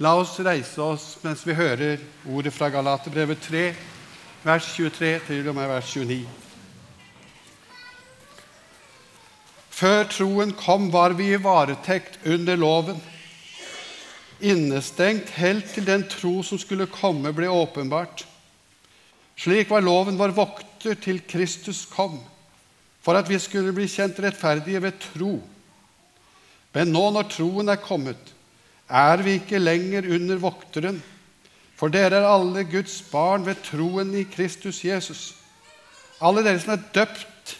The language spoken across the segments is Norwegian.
La oss reise oss mens vi hører ordet fra Galaterbrevet 3, vers 23 til og med vers 29. Før troen kom, var vi i varetekt under loven, innestengt helt til den tro som skulle komme, ble åpenbart. Slik var loven vår vokter til Kristus kom, for at vi skulle bli kjent rettferdige ved tro. Men nå når troen er kommet, er vi ikke lenger under vokteren, for dere er alle Guds barn ved troen i Kristus Jesus. Alle dere som er døpt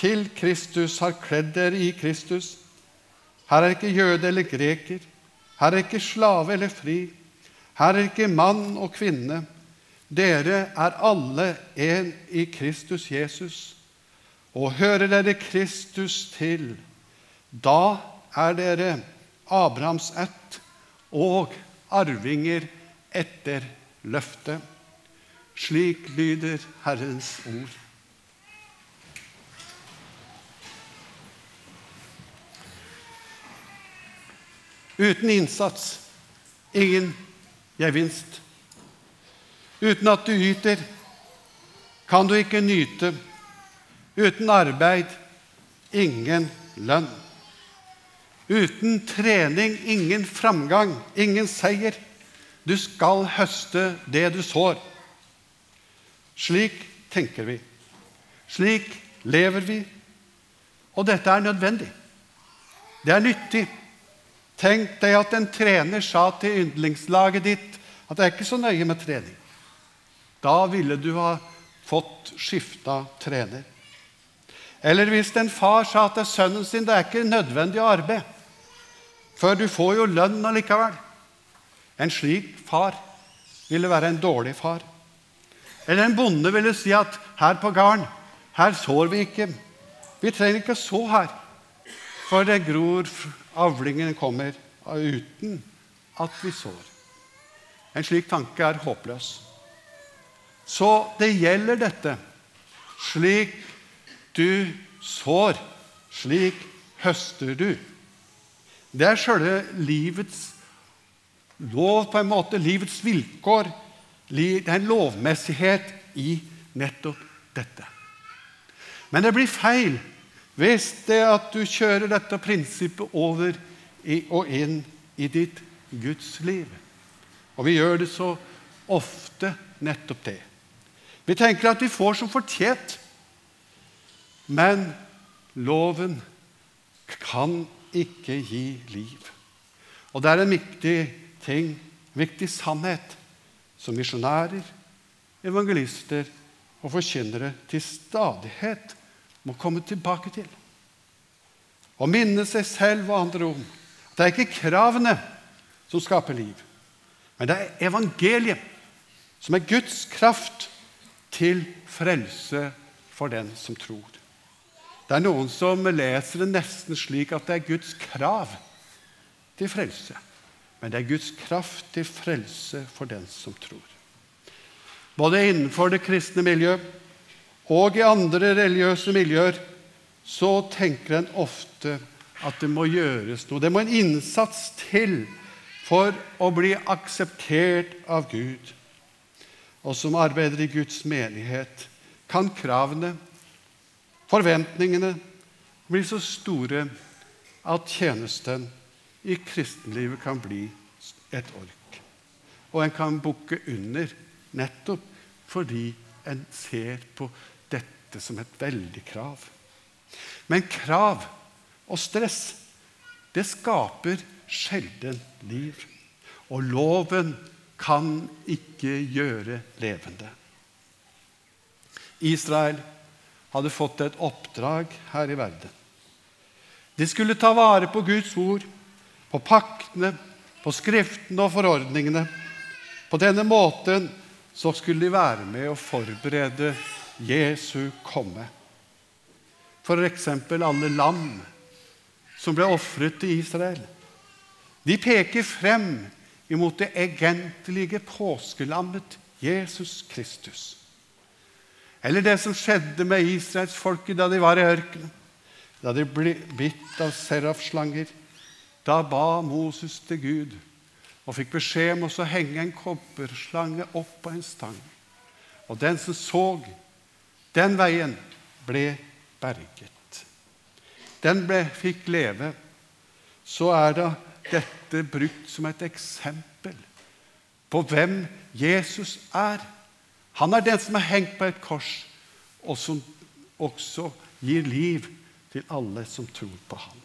til Kristus, har kledd dere i Kristus. Her er ikke jøde eller greker, her er ikke slave eller fri, her er ikke mann og kvinne. Dere er alle en i Kristus Jesus. Og hører dere Kristus til, da er dere Abrahams ett og arvinger etter løftet. Slik lyder Herrens ord. Uten innsats ingen gevinst. Uten at du yter, kan du ikke nyte. Uten arbeid ingen lønn. Uten trening ingen framgang, ingen seier. Du skal høste det du sår. Slik tenker vi. Slik lever vi. Og dette er nødvendig. Det er nyttig. Tenk deg at en trener sa til yndlingslaget ditt at det er ikke så nøye med trening. Da ville du ha fått skifta trener. Eller hvis en far sa til sønnen sin det er ikke nødvendig å arbeide, for du får jo lønn allikevel. En slik far ville være en dårlig far. Eller en bonde ville si at her på gården, her sår vi ikke. Vi trenger ikke å så her, for det gror Avlingen kommer uten at vi sår. En slik tanke er håpløs. Så det gjelder dette. Slik du sår, slik høster du. Det er sjølve livets lov, på en måte, livets vilkår. Det er en lovmessighet i nettopp dette. Men det blir feil hvis det at du kjører dette prinsippet over i, og inn i ditt Guds liv. Og vi gjør det så ofte nettopp det. Vi tenker at vi får som fortjent, men loven kan ikke gi liv. Og det er en viktig ting, en viktig sannhet, som misjonærer, evangelister og forkynnere til stadighet må komme tilbake til. Og minne seg selv og andre om at det er ikke kravene som skaper liv, men det er evangeliet som er Guds kraft til frelse for den som tror. Det er noen som leser det nesten slik at det er Guds krav til frelse. Men det er Guds kraft til frelse for den som tror. Både innenfor det kristne miljøet og i andre religiøse miljøer så tenker en ofte at det må gjøres noe. Det må en innsats til for å bli akseptert av Gud. Og som arbeider i Guds menighet kan kravene, forventningene, blir så store at tjenesten i kristenlivet kan bli et ork. Og en kan bukke under nettopp fordi en ser på dette som et veldig krav. Men krav og stress, det skaper sjelden liv. Og loven kan ikke gjøre levende. Israel hadde fått et oppdrag her i verden. De skulle ta vare på Guds ord, på paktene, på skriftene og forordningene. På denne måten så skulle de være med å forberede Jesu komme. F.eks. alle lam som ble ofret til Israel. De peker frem imot det egentlige påskelammet Jesus Kristus. Eller det som skjedde med israelsfolket da de var i ørkenen. Da de ble bitt av serafslanger. Da ba Moses til Gud og fikk beskjed om å henge en kobberslange opp på en stang. Og den som så den veien, ble berget. Den ble, fikk leve. Så er da dette brukt som et eksempel på hvem Jesus er. Han er den som er hengt på et kors, og som også gir liv til alle som tror på ham.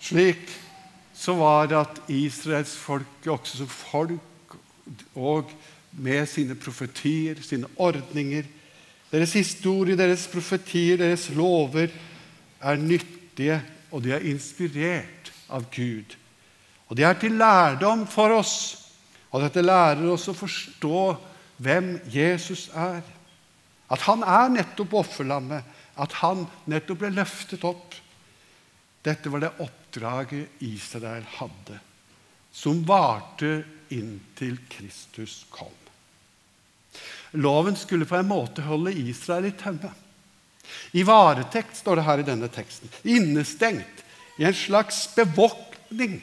Slik så var det at Israels folk også som folk og med sine profetier, sine ordninger Deres historie, deres profetier, deres lover er nyttige, og de er inspirert av Gud. Og de er til lærdom for oss, og dette lærer oss å forstå hvem Jesus er. At han er nettopp offerlammet, at han nettopp ble løftet opp. Dette var det oppdraget Israel hadde, som varte inntil Kristus kom. Loven skulle på en måte holde Israel i tømme. I varetekt, står det her i denne teksten. Innestengt i en slags bevoktning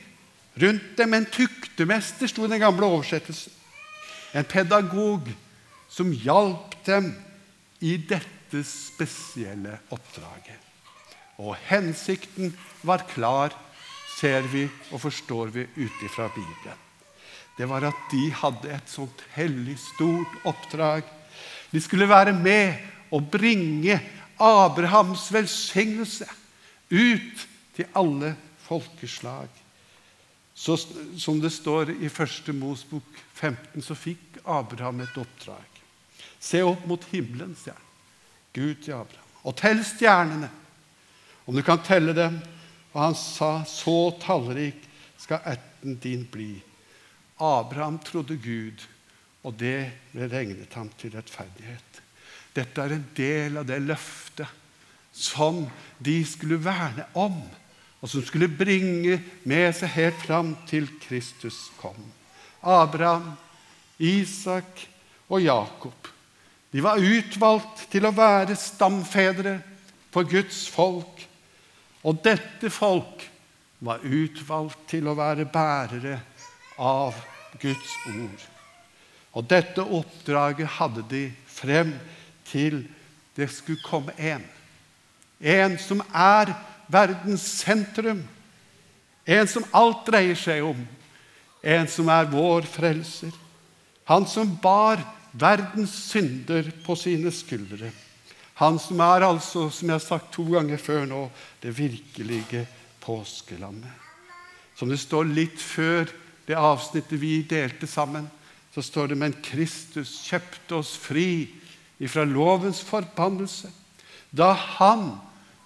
rundt dem. En tuktemester, sto den gamle oversettelsen. En pedagog som hjalp dem i dette spesielle oppdraget. Og hensikten var klar, ser vi og forstår vi ut ifra Bibelen. Det var at de hadde et sånt hellig, stort oppdrag. De skulle være med og bringe Abrahams velsignelse ut til alle folkeslag. Så, som det står i 1. Mosbok 15, så fikk Abraham et oppdrag. Se opp mot himmelen, sier han. Gud til Abraham. Og tell stjernene, om du kan telle dem. Og han sa, så tallrik skal ætten din bli. Abraham trodde Gud, og det regnet ham til rettferdighet. Dette er en del av det løftet som de skulle verne om, og som skulle bringe med seg helt fram til Kristus kom. Abraham, Isak og Jakob de var utvalgt til å være stamfedre for Guds folk. Og dette folk var utvalgt til å være bærere av Guds ord. Og dette oppdraget hadde de frem til det skulle komme en. En som er verdens sentrum. En som alt dreier seg om. En som er vår frelser. Han som bar verdens synder på sine skuldre. Han som er altså, som jeg har sagt to ganger før nå, det virkelige påskelammet. Som det står litt før det avsnittet vi delte sammen, så står det men Kristus kjøpte oss fri ifra lovens forbannelse da han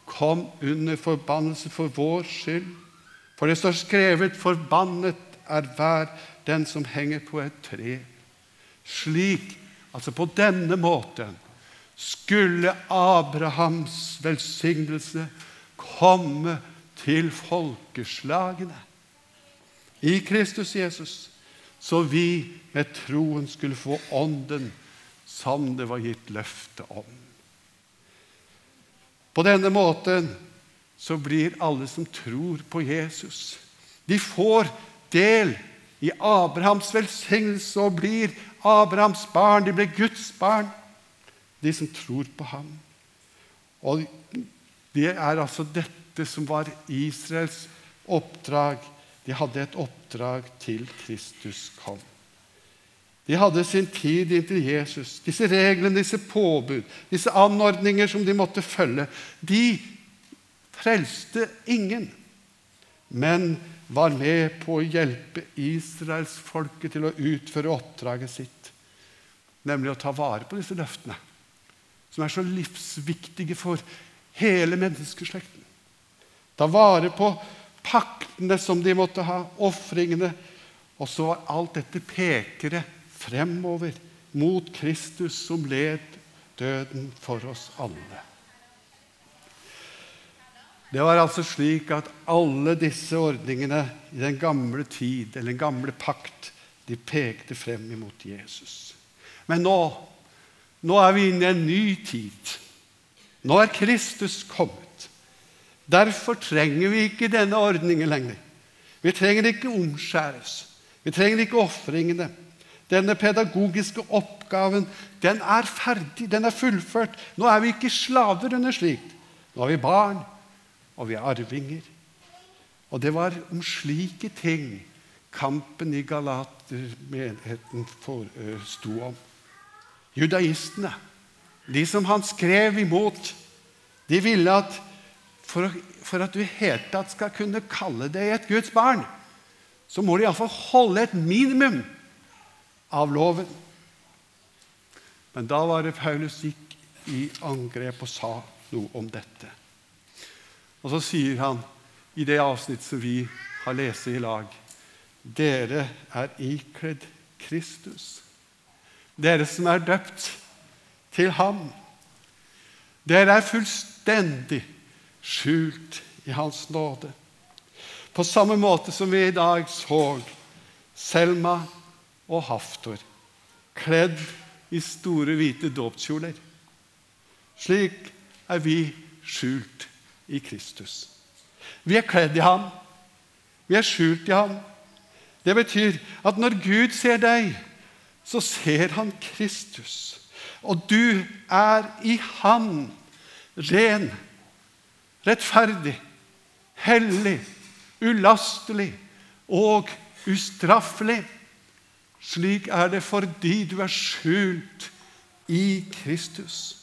kom under forbannelse for vår skyld. For det står skrevet 'Forbannet er hver den som henger på et tre'. Slik, altså på denne måten, skulle Abrahams velsignelse komme til folkeslagene i Kristus Jesus, så vi med troen skulle få Ånden som det var gitt løfte om. På denne måten så blir alle som tror på Jesus, de får del i Abrahams velsignelse og blir Abrahams barn. De blir Guds barn, de som tror på ham. Og det er altså dette som var Israels oppdrag de hadde et oppdrag til Kristus kom. De hadde sin tid inntil Jesus. Disse reglene, disse påbud, disse anordninger som de måtte følge, de frelste ingen, men var med på å hjelpe israelsfolket til å utføre oppdraget sitt, nemlig å ta vare på disse løftene, som er så livsviktige for hele menneskeslekten. Ta vare på paktene som de måtte ha, ofringene. Og så var alt dette pekere fremover mot Kristus som led døden for oss alle. Det var altså slik at alle disse ordningene i den gamle tid, eller den gamle pakt, de pekte frem imot Jesus. Men nå, nå er vi inne i en ny tid. Nå er Kristus kommet. Derfor trenger vi ikke denne ordningen lenger. Vi trenger ikke omskjæres. Vi trenger ikke ofringene. Denne pedagogiske oppgaven den er ferdig, den er fullført. Nå er vi ikke slaver under slikt. Nå er vi barn, og vi er arvinger. Og det var om slike ting kampen i Galatermenigheten sto om. Judaistene, de som han skrev imot, de ville at for, for at du i hele tatt skal kunne kalle deg et Guds barn, så må du iallfall holde et minimum av loven. Men da var det Paulus gikk i angrep og sa noe om dette. Og så sier han i det avsnitt som vi har lest i lag Dere er ikledd Kristus. Dere som er døpt til ham. Dere er fullstendig skjult i Hans nåde. På samme måte som vi i dag så Selma og Haftor kledd i store, hvite dåpskjoler. Slik er vi skjult i Kristus. Vi er kledd i ham. Vi er skjult i ham. Det betyr at når Gud ser deg, så ser han Kristus. Og du er i ham ren, rettferdig, hellig, ulastelig og ustraffelig. Slik er det fordi du er skjult i Kristus.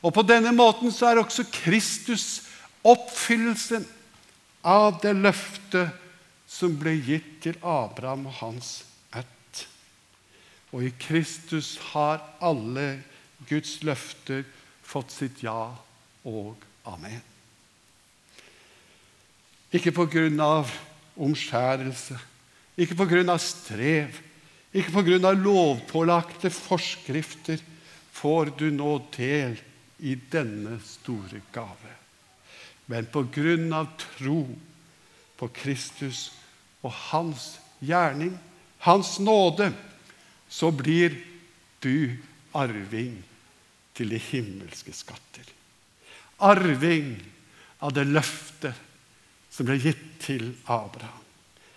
Og på denne måten så er også Kristus oppfyllelsen av det løftet som ble gitt til Abraham og hans ett. Og i Kristus har alle Guds løfter fått sitt ja og amen. Ikke på grunn av omskjærelse, ikke på grunn av strev, ikke av lovpålagte forskrifter får du nå del i denne store gave men av tro på Kristus og hans gjerning, hans nåde, så blir du arving til de himmelske skatter. Arving av det løftet som ble gitt til Abraham.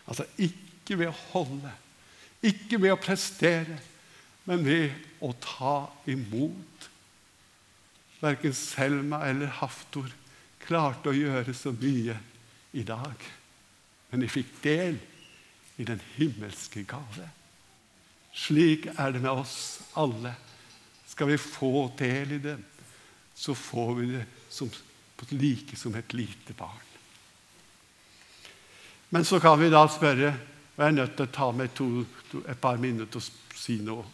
Altså ikke ved å holde, ikke ved å prestere, men ved å ta imot. Verken Selma eller Haftor klarte å gjøre så mye i dag. Men de fikk del i den himmelske gave. Slik er det med oss alle. Skal vi få del i det, så får vi det som, like som et lite barn. Men så kan vi da spørre, og jeg er nødt til å ta meg to, to, et par minutter og si noe.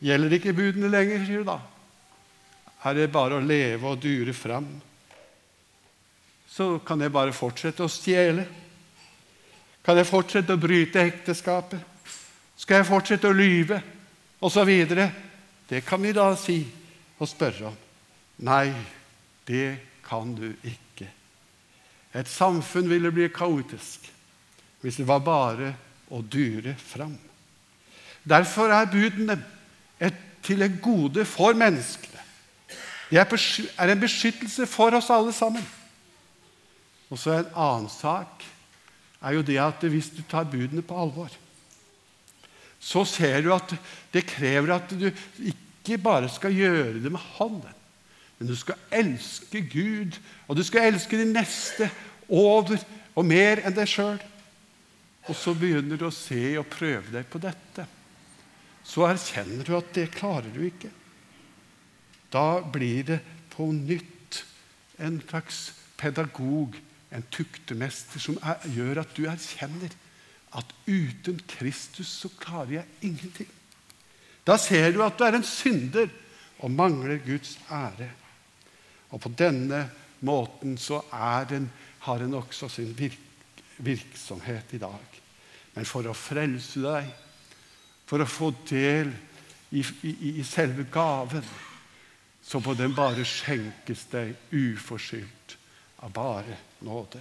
Gjelder ikke budene lenger, sier du da? Er det bare å leve og dure fram? så kan jeg bare fortsette å stjele. Kan jeg fortsette å bryte ekteskapet? Skal jeg fortsette å lyve? Og så videre. Det kan vi da si og spørre om. Nei, det kan du ikke. Et samfunn ville bli kaotisk hvis det var bare å dure fram. Derfor er budene et, til et gode for menneskene. De er en beskyttelse for oss alle sammen. Og så En annen sak er jo det at hvis du tar budene på alvor, så ser du at det krever at du ikke bare skal gjøre det med hånden, men du skal elske Gud, og du skal elske de neste over og mer enn deg sjøl. Og så begynner du å se og prøve deg på dette. Så erkjenner du at det klarer du ikke. Da blir det på nytt en slags pedagog en tuktemester som er, gjør at du erkjenner at uten Kristus så klarer jeg ingenting. Da ser du at du er en synder og mangler Guds ære. Og på denne måten så den, har den også sin virk, virksomhet i dag. Men for å frelse deg, for å få del i, i, i selve gaven, så må den bare skjenkes deg uforskyldt av bare nåde.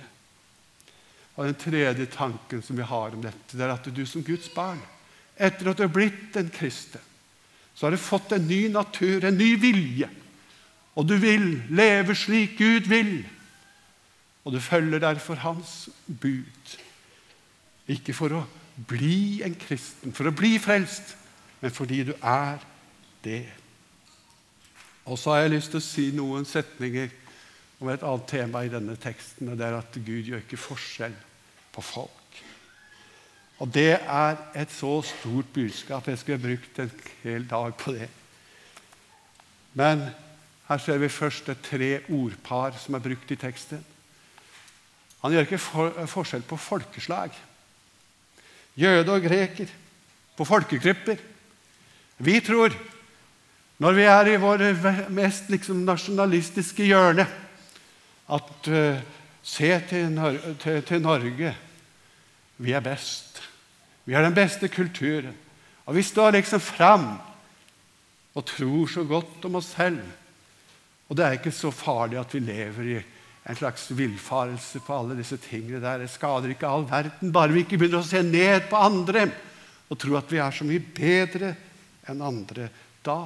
Og Den tredje tanken som vi har om dette, det er at du som Guds barn, etter at du har blitt en kristen, så har du fått en ny natur, en ny vilje. Og du vil leve slik Gud vil. Og du følger derfor Hans bud. Ikke for å bli en kristen, for å bli frelst, men fordi du er det. Og så har jeg lyst til å si noen setninger om et annet tema i denne teksten, og det er at Gud gjør ikke forskjell på folk. Og det er et så stort budskap. Jeg skulle brukt en hel dag på det. Men her ser vi først et tre ordpar som er brukt i teksten. Han gjør ikke for, forskjell på folkeslag. Jøde og greker. På folkegrupper. Vi tror, når vi er i vår mest liksom, nasjonalistiske hjørne, at uh, se til, til, til Norge. Vi er best. Vi har den beste kulturen. Og vi står liksom fram og tror så godt om oss selv. Og det er ikke så farlig at vi lever i en slags villfarelse på alle disse tingene der. Det skader ikke all verden, bare vi ikke begynner å se ned på andre og tro at vi er så mye bedre enn andre. Da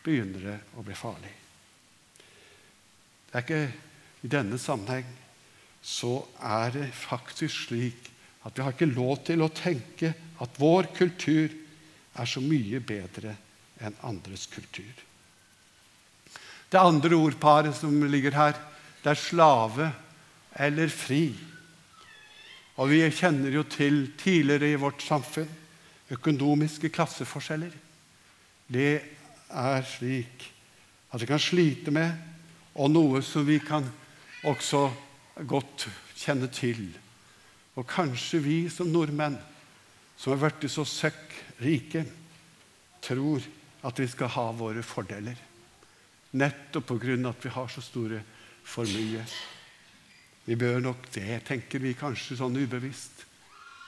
begynner det å bli farlig. Det er ikke I denne sammenheng så er det faktisk slik at vi har ikke lov til å tenke at vår kultur er så mye bedre enn andres kultur. Det andre ordparet som ligger her, det er slave eller fri. Og vi kjenner jo til tidligere i vårt samfunn økonomiske klasseforskjeller. Det er slik at vi kan slite med, og noe som vi kan også godt kjenne til. Og kanskje vi som nordmenn, som har blitt så søkk rike, tror at vi skal ha våre fordeler. Nettopp på grunn av at vi har så store formuer. Vi bør nok det, tenker vi kanskje sånn ubevisst.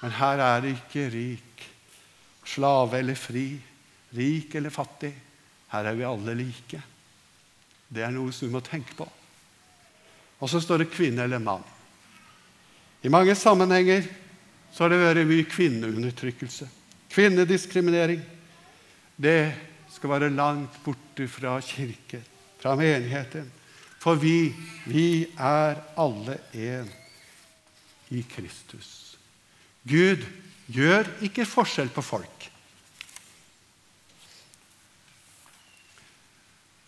Men her er det ikke rik, slave eller fri, rik eller fattig. Her er vi alle like. Det er noe som vi må tenke på. Og så står det kvinne eller mann. I mange sammenhenger så har det vært mye kvinneundertrykkelse. Kvinnediskriminering. Det skal være langt borte fra kirken, fra menigheten. For vi, vi er alle én i Kristus. Gud gjør ikke forskjell på folk.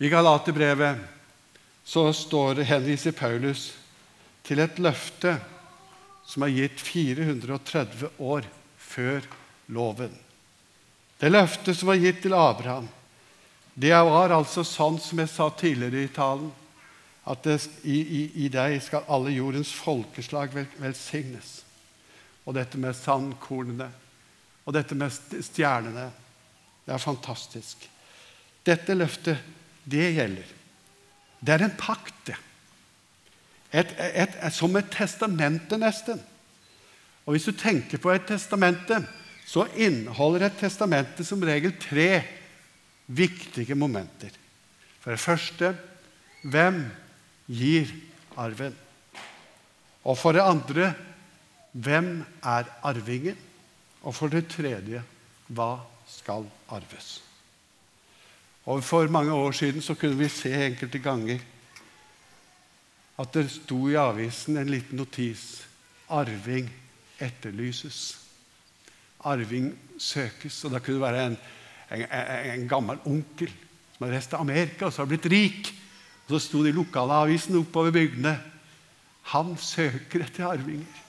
I Galaterbrevet så står henviser Paulus til et løfte som er gitt 430 år før loven. Det løftet som var gitt til Abraham, det var altså sånn som jeg sa tidligere i talen, at det, i, i, i, deg skal alle jordens folkeslag vel, velsignes. Og dette med sandkornene og dette med stjernene Det er fantastisk. Dette løftet, det gjelder. Det er en pakt, det. Et, et, et, som et testamente, nesten. Og Hvis du tenker på et testamente, så inneholder et testamente som regel tre viktige momenter. For det første hvem gir arven? Og for det andre hvem er arvingen? Og for det tredje hva skal arves? Og For mange år siden så kunne vi se enkelte ganger at det sto i avisen en liten notis 'Arving etterlyses'. Arving søkes. Og da kunne det være en, en, en gammel onkel som har reist til Amerika og så har blitt rik. Og Så sto det i lokalavisen oppover bygdene 'Han søker etter arvinger'.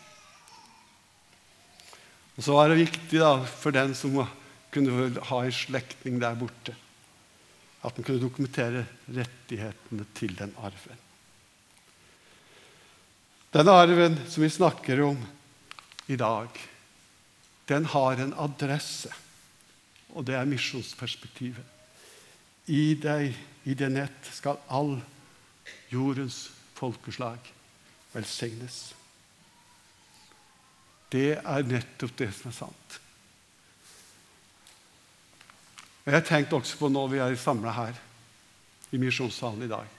Og Så var det viktig da, for den som kunne ha en slektning der borte, at han kunne dokumentere rettighetene til den arven. Denne arven som vi snakker om i dag, den har en adresse, og det er misjonsperspektivet. I deg, i det nett, skal all jordens folkeslag velsignes. Det er nettopp det som er sant. Og Jeg har tenkt også på når vi er samla her i misjonssalen i dag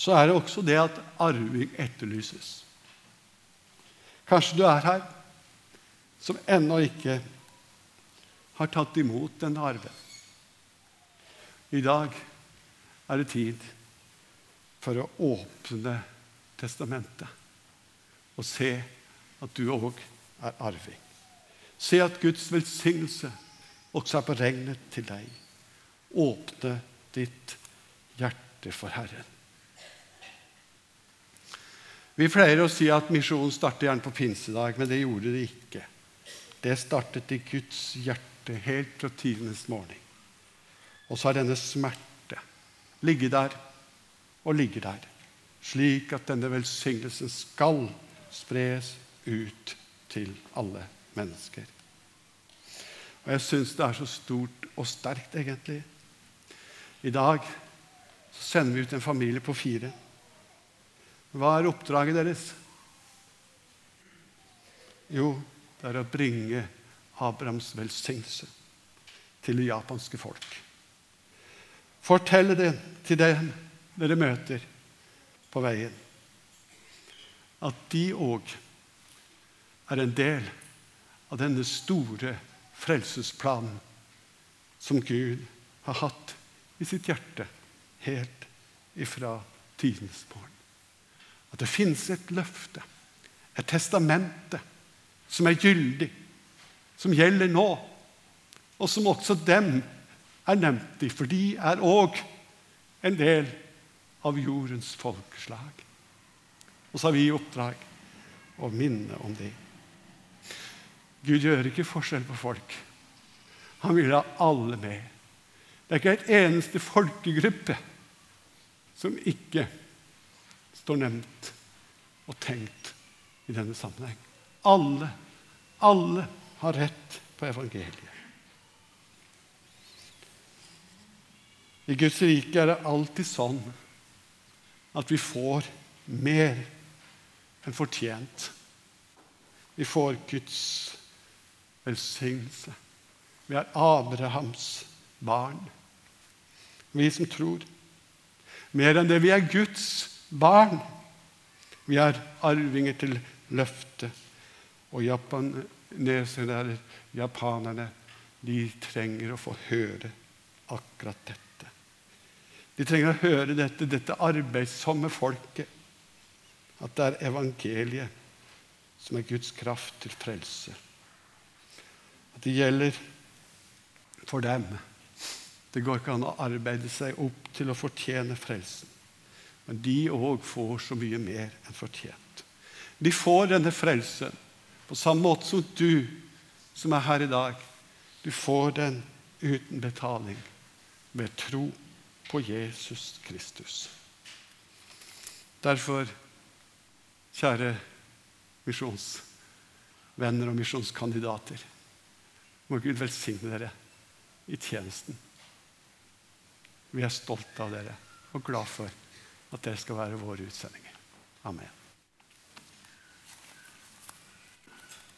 så er det også det at arving etterlyses. Kanskje du er her som ennå ikke har tatt imot denne arven. I dag er det tid for å åpne testamentet og se at du òg er arving. Se at Guds velsignelse også er beregnet til deg. Åpne ditt hjerte for Herren. Vi pleier å si at misjonen starter gjerne på pinsedag, men det gjorde det ikke. Det startet i Guds hjerte helt fra tidenes morgen. Og så har denne smerte ligget der og ligger der, slik at denne velsignelsen skal spres ut til alle mennesker. Og jeg syns det er så stort og sterkt, egentlig. I dag sender vi ut en familie på fire. Hva er oppdraget deres? Jo, det er å bringe Abrahams velsignelse til det japanske folk. Fortelle det til dem dere møter på veien, at de òg er en del av denne store frelsesplanen som Gud har hatt i sitt hjerte helt ifra tidens morgen. At det finnes et løfte, et testamente, som er gyldig, som gjelder nå, og som også dem er nevnt dem, for de er òg en del av jordens folkeslag. Og så har vi i oppdrag å minne om det. Gud gjør ikke forskjell på folk. Han vil ha alle med. Det er ikke et eneste folkegruppe som ikke står nevnt og tenkt i denne sammenheng. Alle, alle har rett på evangeliet. I Guds rike er det alltid sånn at vi får mer enn fortjent. Vi får Guds velsignelse. Vi er Abrahams barn, vi som tror. Mer enn det vi er Guds barn. Vi er arvinger til løftet. Og japanerne, japanerne de trenger å få høre akkurat dette. De trenger å høre dette, dette arbeidsomme folket. At det er evangeliet som er Guds kraft til frelse. At det gjelder for dem. Det går ikke an å arbeide seg opp til å fortjene frelsen. Men de òg får så mye mer enn fortjent. De får denne frelsen på samme måte som du som er her i dag. Du får den uten betaling ved tro på Jesus Kristus. Derfor, kjære misjonsvenner og misjonskandidater, må Gud velsigne dere i tjenesten. Vi er stolte av dere og glad for at dere skal være våre utsendinger. Amen.